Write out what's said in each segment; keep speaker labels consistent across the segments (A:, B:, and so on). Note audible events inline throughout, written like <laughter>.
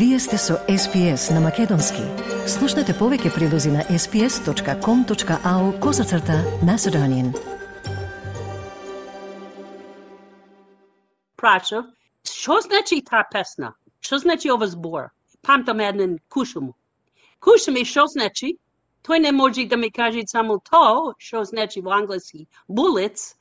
A: Вие сте со SPS на Македонски. Слушнете повеќе прилози на sps.com.au козацрта на Седонин.
B: Прашав, што значи таа песна? Што значи ова збор? Памтам еден кушум. Кушум и што значи? Тој не може да ми каже само тоа што значи во англиски bullets,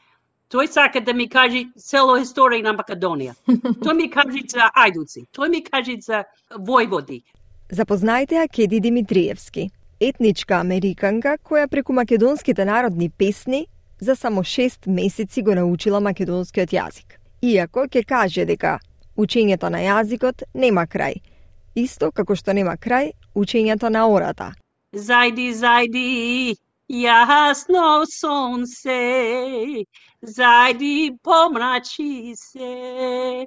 B: Тој сака да ми каже цело историја на Македонија. <laughs> Тој ми каже за ајдуци. Тој ми каже за војводи.
C: Запознајте ја Кеди Димитриевски, етничка американка која преку македонските народни песни за само 6 месеци го научила македонскиот јазик. Иако ќе каже дека учењето на јазикот нема крај, исто како што нема крај учењето на ората.
B: Зајди, зајди, Jasno sonce, zajdi pomrači se.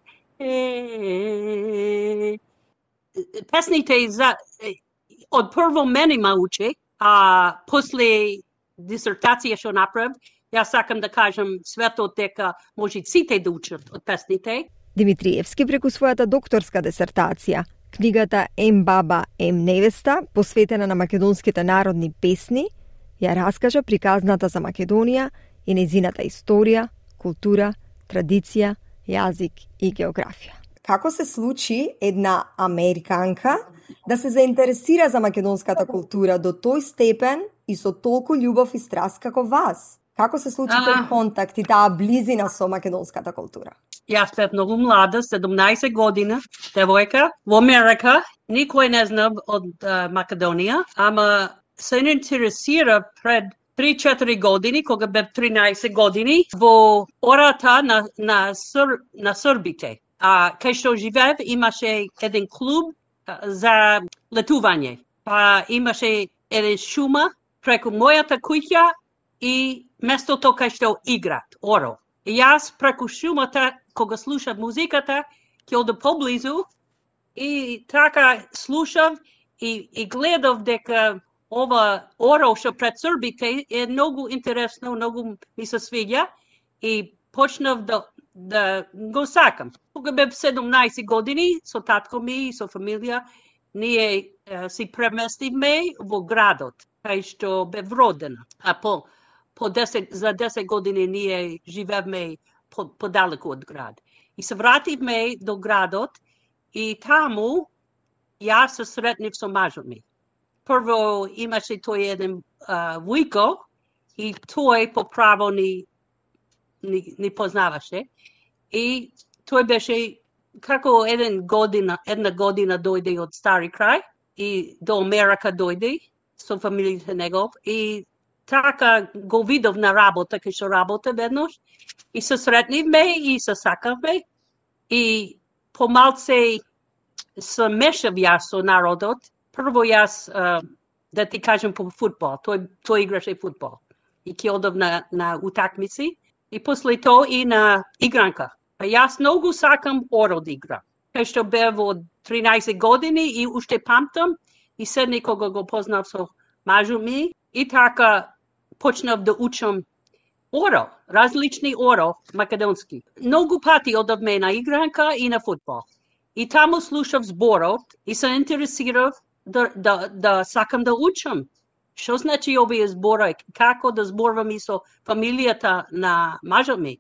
B: Pesnite za, od prvo meni mauče, a posle disertacije što naprav, ja sakam da kažem sve to teka može cite da učат od pesnite.
C: Димитриевски преку својата докторска десертација, книгата Ем баба, ем невеста, посветена на македонските народни песни, ја раскажа приказната за Македонија и незината историја, култура, традиција, јазик и географија.
D: Како се случи една американка да се заинтересира за македонската култура до тој степен и со толку љубов и страст како вас? Како се случи тој контакт и таа близина со македонската култура?
B: Јас бев многу млада, 17 година, девојка, во Америка. Никој не знам од uh, Македонија, ама се интересира пред 3-4 години, кога бев 13 години, во ората на, на, Ср, на Србите. А кај што живеев имаше еден клуб за летување. Па имаше еден шума преку мојата куќа и местото кај што играт, оро. И јас преку шумата, кога слушав музиката, ќе оде поблизу и така слушав и, и гледав дека ова оро пред Србите е многу интересно, многу ми се свиѓа и почнав да да го сакам. Кога бев 17 години со татко ми и со фамилија, ние е, си преместивме во градот, кај што бев родена. А по по 10 за 10 години ние живеевме по, подалеку од град. И се вративме до градот и таму јас се сретнив со мажот ми прво имаше тој еден uh, вујко и тој по право ни, ни, ни познаваше. И тој беше како еден година, една година дојде од Стари крај и до Америка дојде со фамилијата негов и така го видов на работа, кај што работа веднаш и се сретнивме и се сакавме и помалце се мешав јас со народот прво јас uh, да ти кажам по футбол, тој тој играше футбол. И ќе одов на на утакмици и после тоа и на игранка. А јас многу сакам оро да игра. Кај што бев во 13 години и уште памтам и се некога го познав со мажу ми и така почнав да учам оро, различни оро македонски. Многу пати одавме на игранка и на футбол. И таму слушав зборот и се интересирав да, да, да сакам да учам. Што значи овие збора, Како да зборувам и со фамилијата на мажа ми?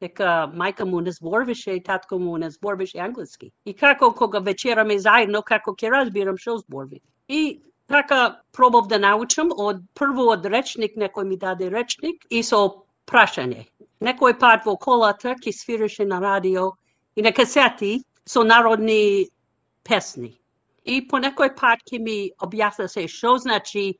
B: Дека мајка му не зборваше и татко му не зборваше англиски. И како кога вечераме заедно, како ќе разбирам што зборви. И така пробав да научам од прво од речник, некој ми даде речник и со прашање. Некој пат во колата ќе свираше на радио и на касети со народни песни. И по некој пат ке ми објасна се што значи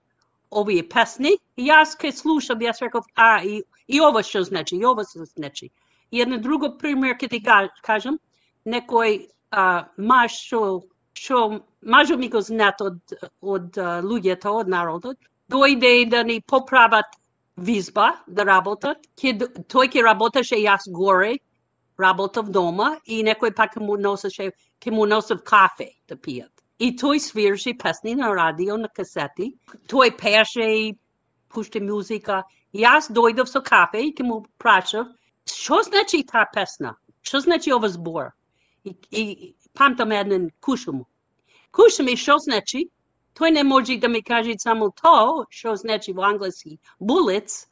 B: овие песни. И јас ке слушам, јас реков, а, и, и ова што значи, и ова што значи. И едно друго пример ке ти кажам, некој а, маж што што мажо ми го знат од, од луѓето, од народот, дојде да ни поправат визба да работат. Ке, тој ке работеше јас горе, работав дома и некој пак му носеше, ке му носев кафе да пијат. И тој свирше песни на радио, на касети. Тој пеше и пуште музика. Јас дојдов со кафе и ке му прашав, што значи таа песна? Што значи ова збор? И, и памтам еден кушум. Кушаме што значи, тој не може да ми каже само то, што значи во англиски bullets,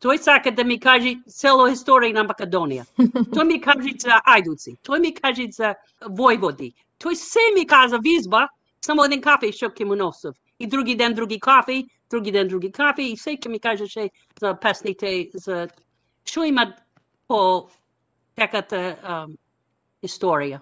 B: тој сака да ми каже цело историја на Македонија. <laughs> тој ми каже за ајдуци, тој ми каже за војводи. Тој се ми каза визба, само еден кафе што ќе му носив. И други ден други кафе, други ден други кафе, и се ќе ми кажеше за песните, за што има по теката um, историја.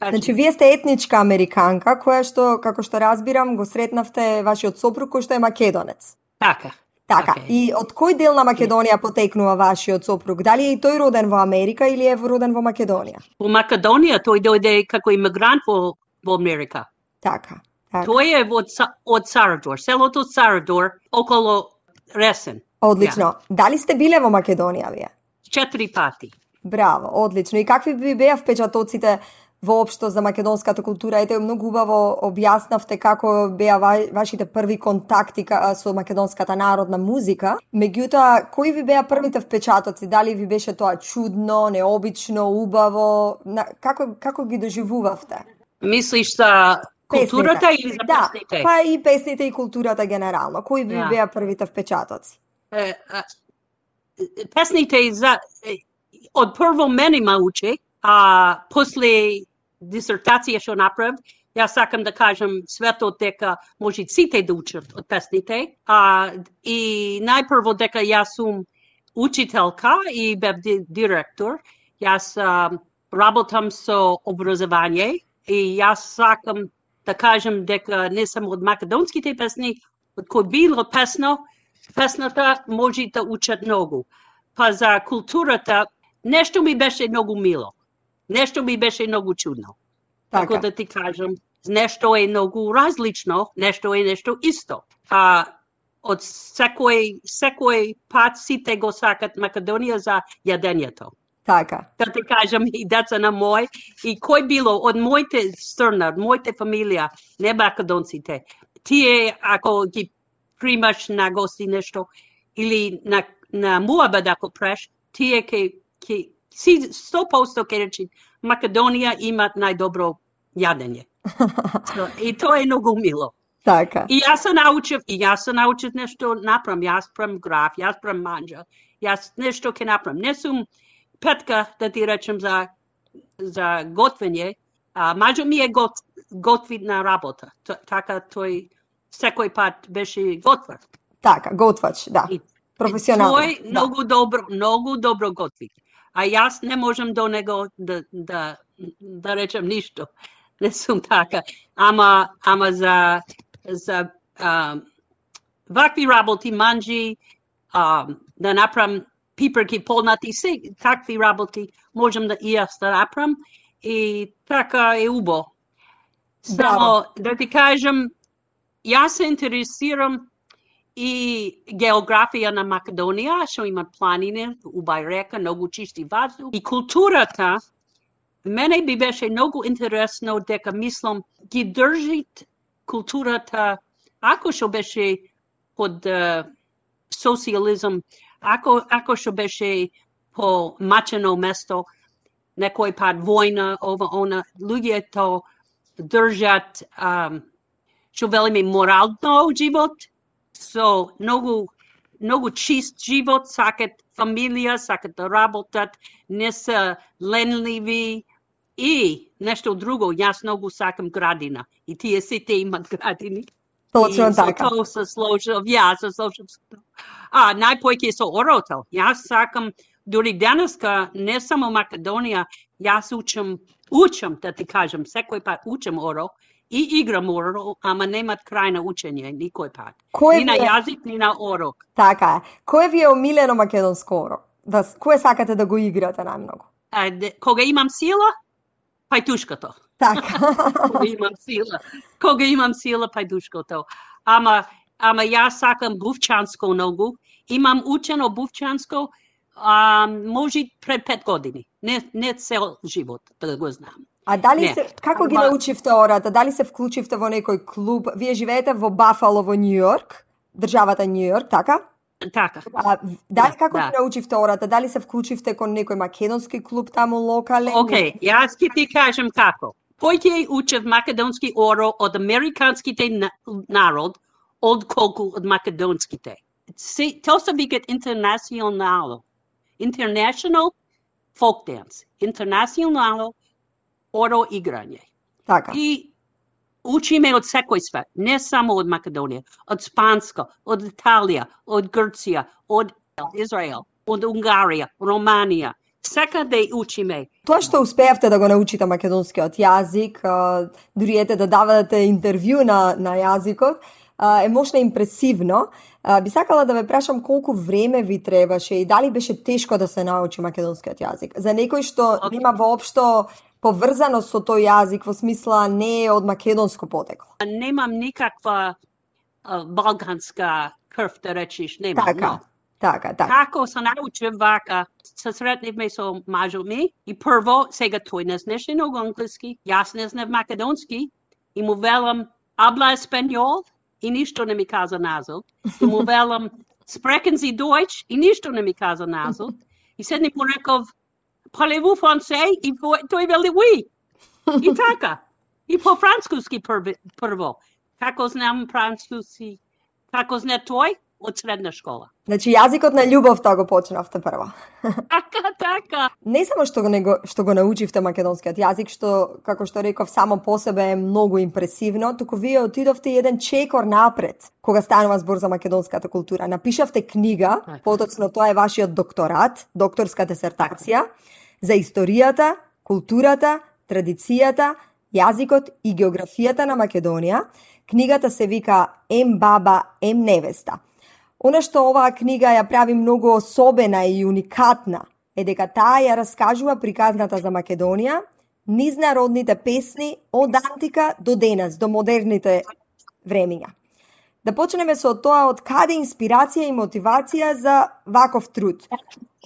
D: Значи, вие сте етничка американка, која што, како што разбирам, го сретнавте вашиот сопруг кој што е македонец.
B: Така.
D: Така,
B: е.
D: и од кој дел на Македонија потекнува вашиот сопруг? Дали е и тој роден во Америка или е роден во Македонија?
B: Во Македонија тој дојде како имигрант во, во Америка.
D: Така. така.
B: Тој е од, од Сарадор, селото Сарадор, околу Ресен.
D: Одлично. Дали сте биле во Македонија вие?
B: Четири пати.
D: Браво, одлично. И какви би беа впечатоците воопшто за македонската култура? Ете, многу убаво објаснавте како беа ва- вашите први контакти со македонската народна музика. Меѓутоа, кои ви беа првите впечатоци? Дали ви беше тоа чудно, необично, убаво? На, како, како ги доживувавте?
B: Мислиш за културата или за
D: да,
B: песните?
D: па и песните и културата генерално. Кои ви
B: Да.
D: беа првите впечатоци?
B: Е, а, песните за од прво мене ма учи, а после дисертација што направив, јас сакам да кажам светот дека може сите да учат од песните, а и најпрво дека јас сум учителка и бев директор. Јас а, работам со образование и јас сакам да кажам дека не само од македонските песни, од кој било песно, песната може да учат многу. Па за културата, нешто ми беше многу мило. Нешто ми беше многу чудно. Така да ти кажам, нешто е многу различно, нешто е нешто исто. А од секој секој пат сите го сакат Македонија за јадењето.
D: Така.
B: Да ти кажам и деца на мој и кој било од моите страна, од моите фамилија, не македонците. Тие ако ги примаш на гости нешто или на на муабет ако преш, тие ке ке си 100% ке речи Македонија имат најдобро јадење. So, и тоа е многу мило.
D: Така.
B: И јас се научив, и јас се научив нешто направам. Јас правам граф, јас правам манџа. Јас нешто ќе направам. Не сум петка, да ти речем, за, за готвење. А, маџо ми е гот, готвина работа. Т, така тој секој пат беше готвар.
D: Така, готвач, да.
B: И-
D: Професионално.
B: Тој
D: да.
B: многу добро, многу добро готви. А јас не можам до него да, да, да речем ништо. <laughs> Не сум така. Ама, ама за, за а, вакви работи, манджи, а, да направам пиперки полнати, се такви работи можам да и јас да направам. И така е убо. Само да ти кажам, јас се интересирам и географија на Македонија, што има планини, убај река, многу чисти ваздух. И културата, мене би беше многу интересно дека мислам ги држит културата, ако што беше под социализм, ако, ако што беше по мачено место, некој пат војна, ова, она, луѓето држат, um, што велиме, морално живот, со многу многу чист живот, сакат фамилија, сакат да работат, не се ленливи и нешто друго, јас многу сакам градина. И тие сите имат градини.
D: Точно така.
B: тоа се сложив, ја се сложив. А, најпојќе со орото. Јас сакам, дури денеска, не само Македонија, јас учам, учам, да ти кажам, секој пат учам оро, и играм оро, ама немат крај на учење, никој пат.
D: Кој
B: Ни на јазик, ни на орок.
D: Така. Кој ви е омилено македонско оро? Да, кое сакате да го играте најмногу?
B: А, де- кога имам сила, пајтушкото.
D: Така. <laughs>
B: Кога имам сила. Кога имам сила, пајдушкото. Ама, ама јас сакам бувчанско многу. Имам учено бувчанско, а, може пред пет години. Не, не цел живот, да го знам.
D: А дали
B: Не.
D: се како ги научивте ората? Дали се вклучивте во некој клуб? Вие живеете во Бафало во Нью Йорк, државата Нью Йорк, така?
B: Така.
D: А, дали како
B: Да.
D: ги научивте ората? Дали се вклучивте кон некој македонски клуб таму локален?
B: Океј, јас ќе ти кажам како. Појќе учев македонски оро од американските народ, од колку од македонските. Се, то се викат интернационално. International folk dance. Internacionalo оро играње.
D: Така.
B: И учиме од секој свет, не само од Македонија, од Спанска, од Италија, од Грција, од Израел, од Унгарија, Романија, секаде учиме.
D: Тоа што успеавте да го научите македонскиот јазик, дури ете да давате интервју на, на јазикот, е мощно импресивно. Би сакала да ве прашам колку време ви требаше и дали беше тешко да се научи македонскиот јазик. За некој што нема воопшто поврзано со тој јазик во смисла не е од македонско потекло.
B: Немам никаква а, балканска крв да речиш, немам.
D: Така.
B: No.
D: Така, така.
B: Како се научив вака, се сретнивме со мажо ми и прво, сега тој не знаеше многу англиски, јас не знав македонски и му велам абла еспанјол и ништо не ми каза назад. И му велам спрекен зи дојч и ништо не ми каза назад. И седни му реков parlez-vous français? И тој вели oui. И така. И по француски прво. Како знам француски? Како зна тој? Од средна школа.
D: Значи јазикот на љубовта го почнавте прво. <laughs>
B: Така, така.
D: Не само што го, него, што го научивте македонскиот јазик, што, како што реков, само по себе е многу импресивно, туку вие отидовте еден чекор напред, кога станува збор за македонската култура. Напишавте книга,
B: Така.
D: потоцно тоа е вашиот докторат, докторска десертација, за историјата, културата, традицијата, јазикот и географијата на Македонија. Книгата се вика Ем баба, ем невеста. Она што оваа книга ја прави многу особена и уникатна е дека таа ја раскажува приказната за Македонија, низ народните песни од антика до денес, до модерните времиња. Да почнеме со тоа од каде инспирација и мотивација за ваков труд.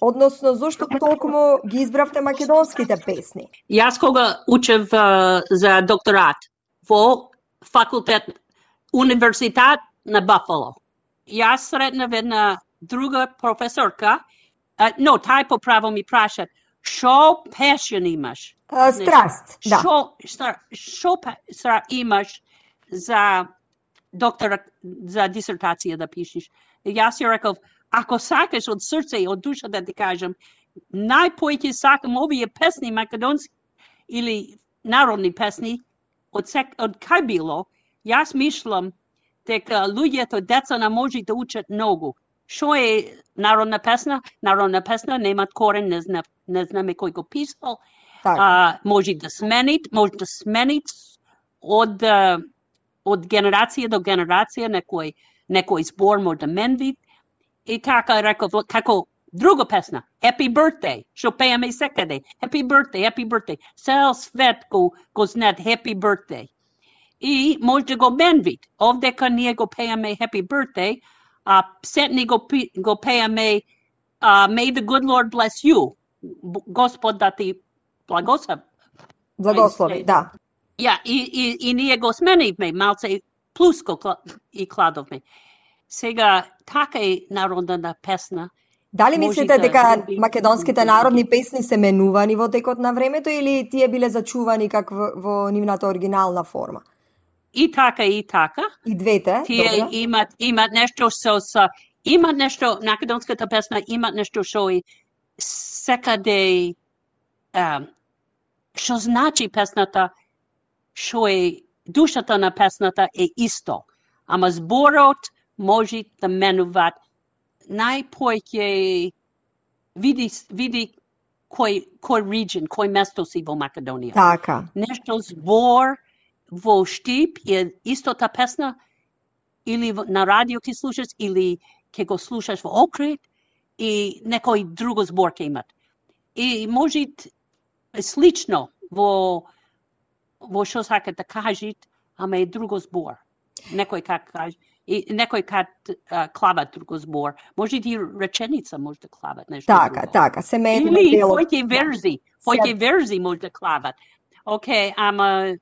D: Односно, зошто толкому ги избравте македонските песни?
B: Јас кога учев uh, за докторат во факултет Универзитет на Бафало. Јас сретнав една друга професорка, но тај по право ми праша, шо пешен имаш?
D: А, страст, да.
B: Пе- стар, имаш за доктора, за дисертација да пишеш? Јас ја реков, ако сакаш од срце и од душа да ти кажам, најпојќе сакам овие песни македонски или народни песни од, сек, од кај било, јас мислам дека луѓето, деца не може да учат многу. Што е народна песна? Народна песна немат корен, не, зна, не знаме кој го писал. А, може да сменит, може да сменит од, од генерација до генерација некој, некој збор може да менви. И така реков, како друга песна, Happy Birthday, што пееме секаде. Happy Birthday, Happy Birthday. Цел свет го, го знаат Happy Birthday. И може да го менвит. Овдека ние го пееме Happy Birthday, а сетни го, го пееме uh, May the good Lord bless you. Господ да ти благослови.
D: Благослови, да.
B: Ja, i, i, i nije го сменивме, малце плюс го и кладовме. Сега, така е народна песна.
D: Дали мислите дека македонските народни песни се менувани во текот на времето или тие биле зачувани как во, во нивната оригинална форма?
B: И така, и така.
D: И двете,
B: Тие
D: добро.
B: имат, имат нешто со, со имат нешто, македонската песна имат нешто што е секаде, што значи песната, што е душата на песната е исто. Ама зборот може да менуваат најпојќе види, види кој, кој region, кој место си во Македонија
D: Така.
B: нешто збор во Штип е истата песна или на радио ќе слушаш или ќе го слушаш во Окрит и некој друго збор ќе имат. И може слично во во што сакат да кажат, ама е друго збор. Некој как каже и некој как а, клават друго збор. Може и реченица може да клават нешто
D: Така,
B: друго.
D: така, семејно
B: Или
D: дело.
B: појќе верзи, појќе верзи може да клават. Океј, ама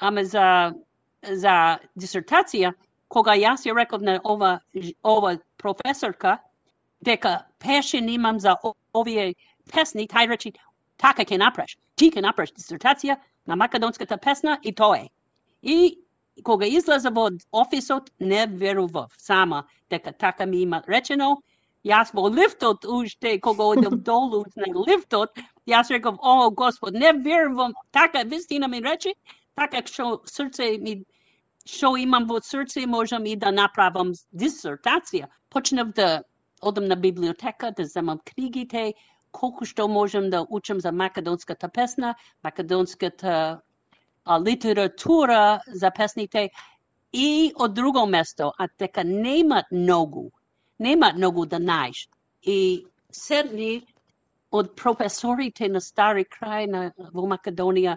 B: ама за за дисертација, кога јас ја реков на ова ова професорка дека пешен имам за овие песни, тај речи така ќе направиш. Ти ќе направиш дисертација на македонската песна и тоа е. И кога излеза во офисот, не верував сама дека така ми има речено. Јас во лифтот уште, кога одев <laughs> долу на лифтот, јас реков, о, Господ, не верувам, така вистина ми рече, така што срце ми што имам во срце можам и да направам дисертација. Почнав да одам на библиотека, да земам книгите, колку што можам да учам за македонската песна, македонската а, литература за песните и од друго место, а дека нема многу, нема многу да најш. И седни од професорите на Стари крај на, во Македонија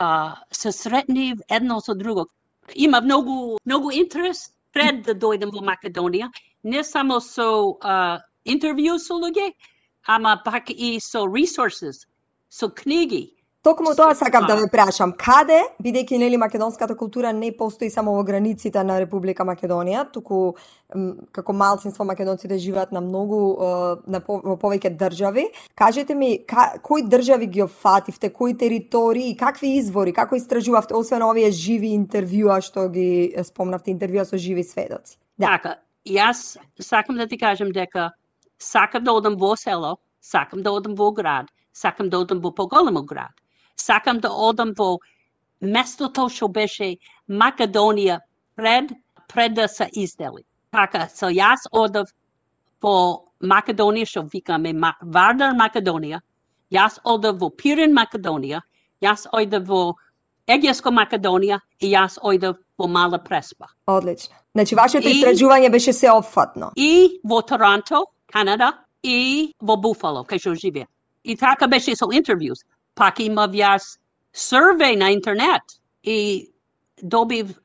B: а, се сретни едно со друго. Има многу, многу интерес пред да дојдем во Македонија, не само со а, интервју со луѓе, ама пак и со ресурси, со книги.
D: Токму тоа сакам да ве прашам. Каде, бидејќи нели македонската култура не постои само во границите на Република Македонија, туку како малцинство македонците живеат на многу на во повеќе држави. Кажете ми ка, кои држави ги офативте, кои територии, какви извори, како истражувавте освен овие живи интервјуа што ги спомнавте интервјуа со живи сведоци?
B: Да. Така, јас сакам да ти кажам дека сакам да одам во село, сакам да одам во град, сакам да одам во поголемо град. Сакам да одам во местото што беше Македонија пред пред да се издели. Така, со јас одав во Македонија што викаме Вардар Македонија, јас одав во Пирин Македонија, јас одав во Егеско Македонија и јас одав во Мала Преспа.
D: Одлично. Значи, вашето истражување беше сеопфатно.
B: И во Торонто, Канада и во Буфало, кај што живеа. И така беше со интервјус. Пак имав јас survey на интернет и добив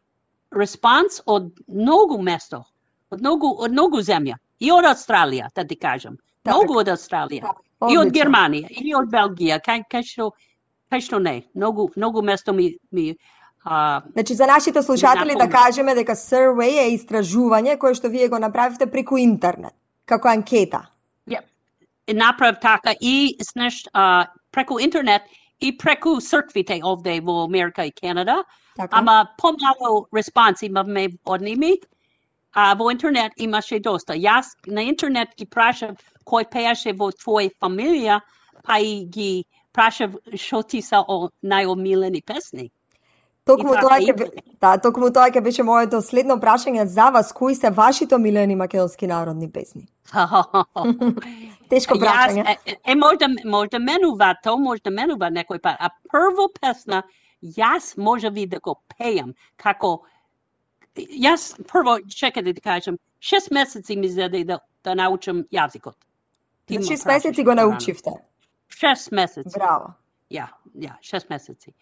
B: респонс од многу место, од многу, од многу земја. И од Австралија, да ти кажам. Многу од Австралија. И од Германија, и од Белгија, кај, кај што кај што не. Многу, многу место ми, ми
D: А, значи за нашите слушатели да кажеме дека survey е истражување кое што вие го направивте преку интернет како анкета.
B: Yep. Направив така и снеш а, преку интернет и преку црквите овде во Америка и Канада. Така. Ама помало респонс имаме од ними. А во интернет имаше доста. Јас на интернет ги прашав кој пееше во твоја фамилија, па и ги прашав што ти са о најомилени песни.
D: Токму тоа ќе да, токму тоа ќе беше моето следно прашање за вас, кои се вашите омилени македонски народни песни? <laughs> <laughs> Тешко прашање.
B: Јас, е, е можда, можда менува то, можда менува некој пат. А прво песна, јас може ви да го пејам, како јас прво чекате да кажам, шест месеци ми зеде да, да научам јазикот.
D: За шест месеци го научивте?
B: Шест месеци.
D: Браво.
B: Ја, ја, шест месеци.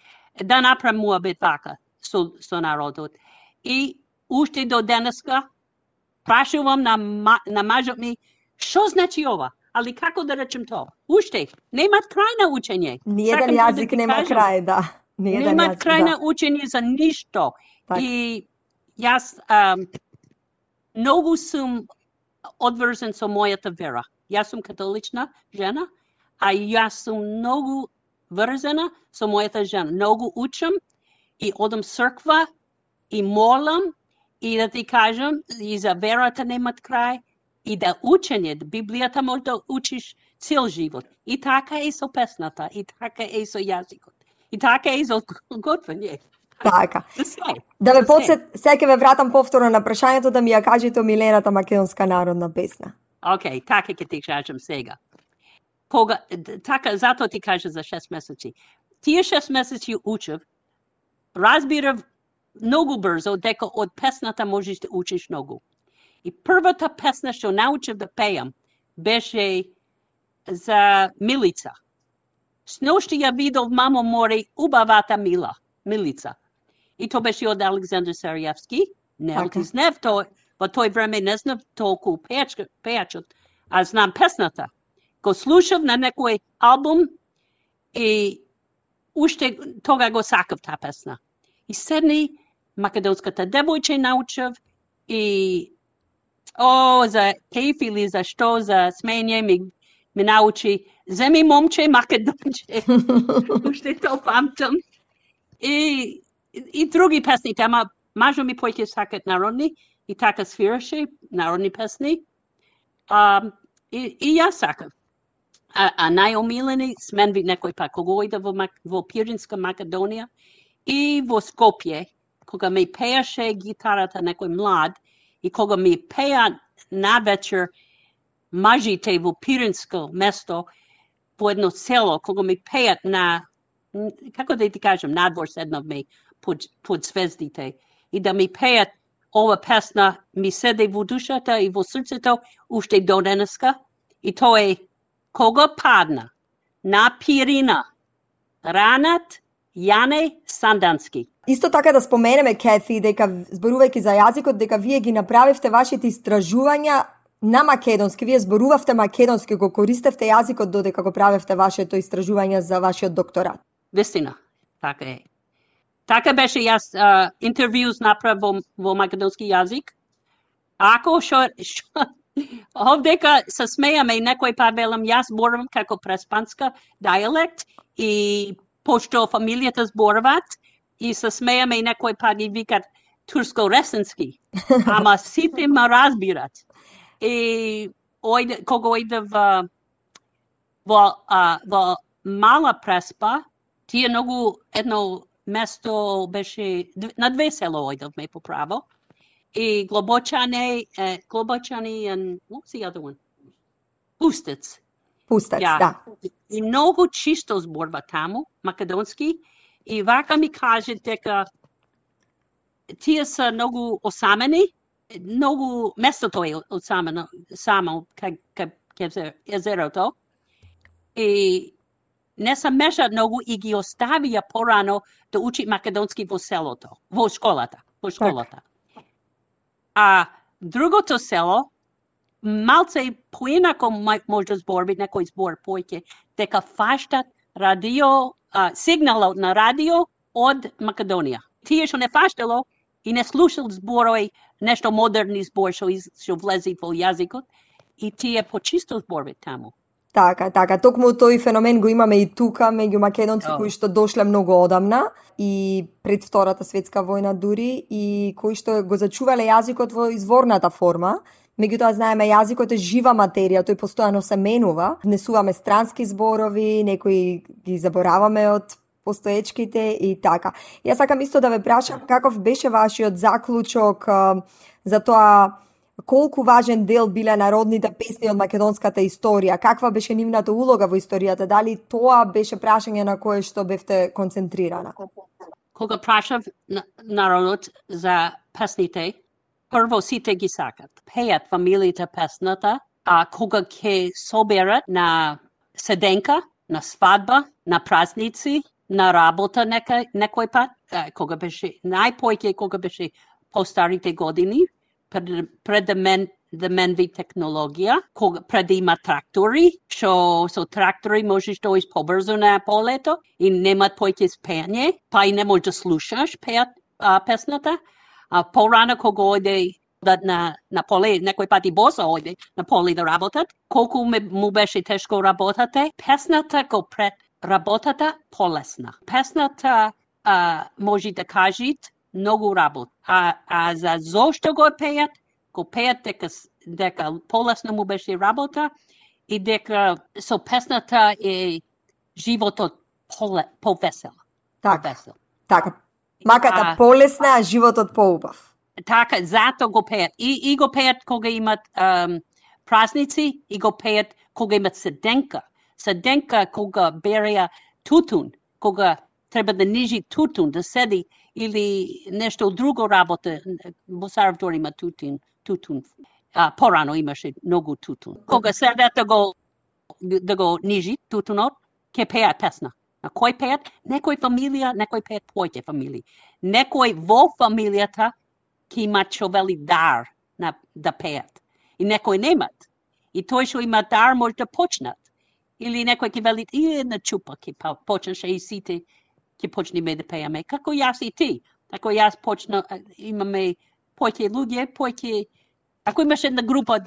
B: Да направам муабет вака со, со народот. И уште до денеска прашувам на, на мажот ми, што значи ова? Али како да речем тоа? Уште, немат крај на учење.
D: Ниједен јазик да нема кажем. крај, да.
B: Ниједен немат крај да. на учење за ништо. Так. И јас um, многу сум одврзен со мојата вера. Јас сум католична жена, а јас сум многу врзана со мојата жена. Многу учам и одам црква и молам и да ти кажам, и за верата немат крај, и да учење, Библијата може да учиш цел живот. И така е со песната, и така е со јазикот. И така е со готвење.
D: Така. Да ве подсет, сега ве вратам повторно на прашањето да ми ја кажете омилената македонска народна песна.
B: Океј, okay, така ќе ти кажам сега. Кога, така, затоа ти кажа за 6 месеци. Тие 6 месеци учев, разбирав многу брзо дека од песната можеш да учиш многу. И првата песна што научив да пеам беше за Милица. Сношти ја видов мамо море убавата мила, Милица. И то беше од Александр Сариевски. Не okay. знев то, во тој време не знав толку пеачот, а знам песната. Го слушав на некој албум и уште тога го сакав та песна. И седни македонската девојче научив и о, за кеф или за што, за смење ми ме научи, земи момче македонче. <laughs> Уште то памтам. И, и други песни, ама мажо ми појке сакат народни, и така свираше народни песни. А, и, и јас сакам. А, а најомилени смен ви некој пак, кога ојде во, во Пиринска Македонија и во Скопје, кога ми пееше гитарата некој млад, и кога ми пеа на вечер мажите во Пиринско место, по едно село, кога ми пеат на, како да ти кажам, надвор седнав ми под, под звездите, и да ми пеат ова песна ми седе во душата и во срцето уште до денеска, и тоа е кога падна на Пирина, ранат Јане Сандански.
D: Исто така да споменеме, Кети, дека зборувајќи за јазикот, дека вие ги направивте вашите истражувања на македонски. Вие зборувавте македонски, го користевте јазикот додека го правевте вашето истражување за вашиот докторат.
B: Вистина, така е. Така беше јас uh, интервјуз направ во, во македонски јазик. Ако шо, шо <laughs> овдека се смејаме и некој па велам јас зборувам како преспанска диалект и пошто фамилијата зборуваат и се смејаме и некој па ги викат турско-ресенски. <laughs> Ама сите ме разбират. И ојде, кога ојде во, во, а, во мала преспа, тие многу едно место беше, на две село ојдовме по право. И Глобочане, uh, Глобочани and what's the other one? Пустец.
D: Пустец, yeah. да.
B: И многу чисто зборба таму, македонски, и вака ми каже дека тие се многу осамени, многу местото е осамено, само кај, кај, кај езерото, и не се мешат многу и ги оставија порано да учи македонски во селото, во школата, во школата. А другото село, малце поинако може да зборби некој збор појќе, дека фаштат радио, а, сигналот на радио од Македонија. Тие што не фаштало и не слушал зборови, нешто модерни збор што, што влези во јазикот, и тие почисто зборби таму.
D: Така, така. Токму тој феномен го имаме и тука меѓу македонци oh. кои што дошле многу одамна и пред Втората светска војна дури и кои што го зачувале јазикот во изворната форма. Меѓутоа знаеме јазикот е жива материја, тој постојано се менува. Внесуваме странски зборови, некои ги забораваме од постоечките и така. Јас сакам исто да ве прашам каков беше вашиот заклучок за тоа колку важен дел биле народните песни од македонската историја, каква беше нивната улога во историјата, дали тоа беше прашање на кое што бевте концентрирана?
B: Кога прашав народот за песните, прво сите ги сакат. Пеат фамилиите песната, а кога ќе соберат на седенка, на свадба, на празници, на работа нека, некој пат, кога беше, најпојќе кога беше постарите години, пред, пред да мен ви технологија, кога пред да има трактори, што со трактори можеш да оиш побрзо на полето и немат појќе спење, па и не можеш да слушаш пеат а, песната. А порано кога ојде да на, на поле, некој пати босо ојде на поле да работат, колку ме, му беше тешко работате, песната го пред работата полесна. Песната а, може да кажат многу работ. А, а за зошто го пеат, го пеат дека, дека полесно му беше работа и дека со песната е животот поле, повесел.
D: Така, повесел. така. Маката а, полесна, а животот поубав.
B: Така, зато го пеат. И, и го пеат кога имат um, празници, и го пеат кога имат седенка. Седенка кога береа тутун, кога треба да нижи тутун, да седи или нешто друго работа. Во Саравтор има тутун, тутун. А, порано имаше многу тутун. Кога седат да го, да го нижи тутунот, ке пеат песна. На кој пеат? Некој фамилија, некој пеат појте фамилии. Некој во фамилијата ки има човели дар на, да пеат. И некој немат. И тој што има дар може да почнат. Или некој ки вели, и една чупа ки па, почнаше и сите ќе почнеме да пееме. Како јас и ти. Ако јас почна, имаме појќе луѓе, појќе... Ако имаш една група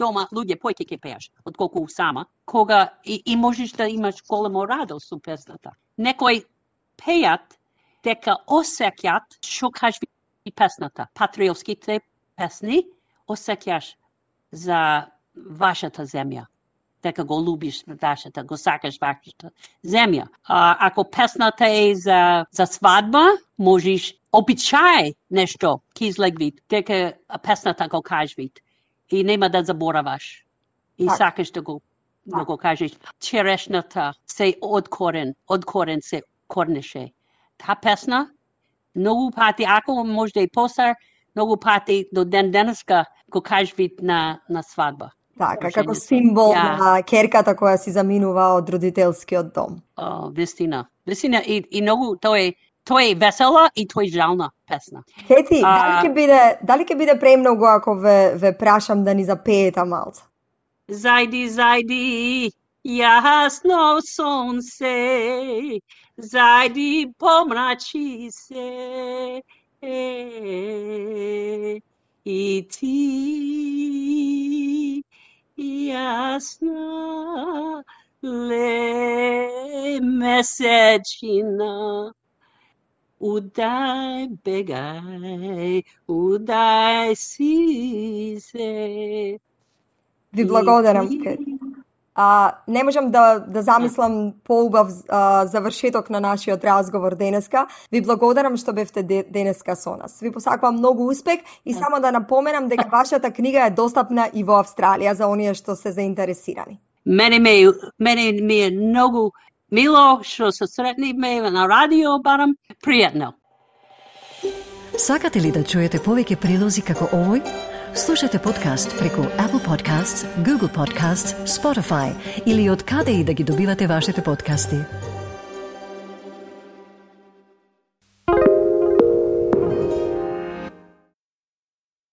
B: дома луѓе појќе ќе пееш, отколку сама, кога и, и можеш да имаш големо радост со песната. Некој пеат дека осеќат што кажи песната, патриотските песни, осеќаш за вашата земја дека го любиш вашата, го сакаш вашата земја. А, ако песната е за, за свадба, можеш обичај нешто кизлегвит, дека песната го кажвит и нема да забораваш. И так. сакаш да го да го кажеш. Черешната се од корен, од корен се корнеше. Та песна, многу пати, ако може да и посар, многу пати до ден денеска го кажвит на, на свадба.
D: Така, како символ ja. на керката која си заминува од родителскиот дом.
B: О, вистина. Вистина и, и многу тој тој е весела и тој жална песна.
D: Хети, а... дали ќе биде дали ќе биде премногу ако ве ве прашам да ни запеете малце?
B: Зајди, зајди, јасно сонце, зајди помрачи се, е, и ти jasna le mesečina udaj begaj, udaj si se.
D: Ви благодарам, А, не можам да, да замислам поубав а, завршеток на нашиот разговор денеска. Ви благодарам што бевте денеска со нас. Ви посакувам многу успех и само да напоменам дека <laughs> вашата книга е достапна и во Австралија за оние што се заинтересирани.
B: Мене ме, мене ми е многу мило што се сретнивме на радио, барам пријатно.
A: Сакате ли да чуете повеќе прилози како овој? Слушате подкаст преку Apple Podcasts, Google Podcasts, Spotify или од каде и да ги добивате вашите подкасти.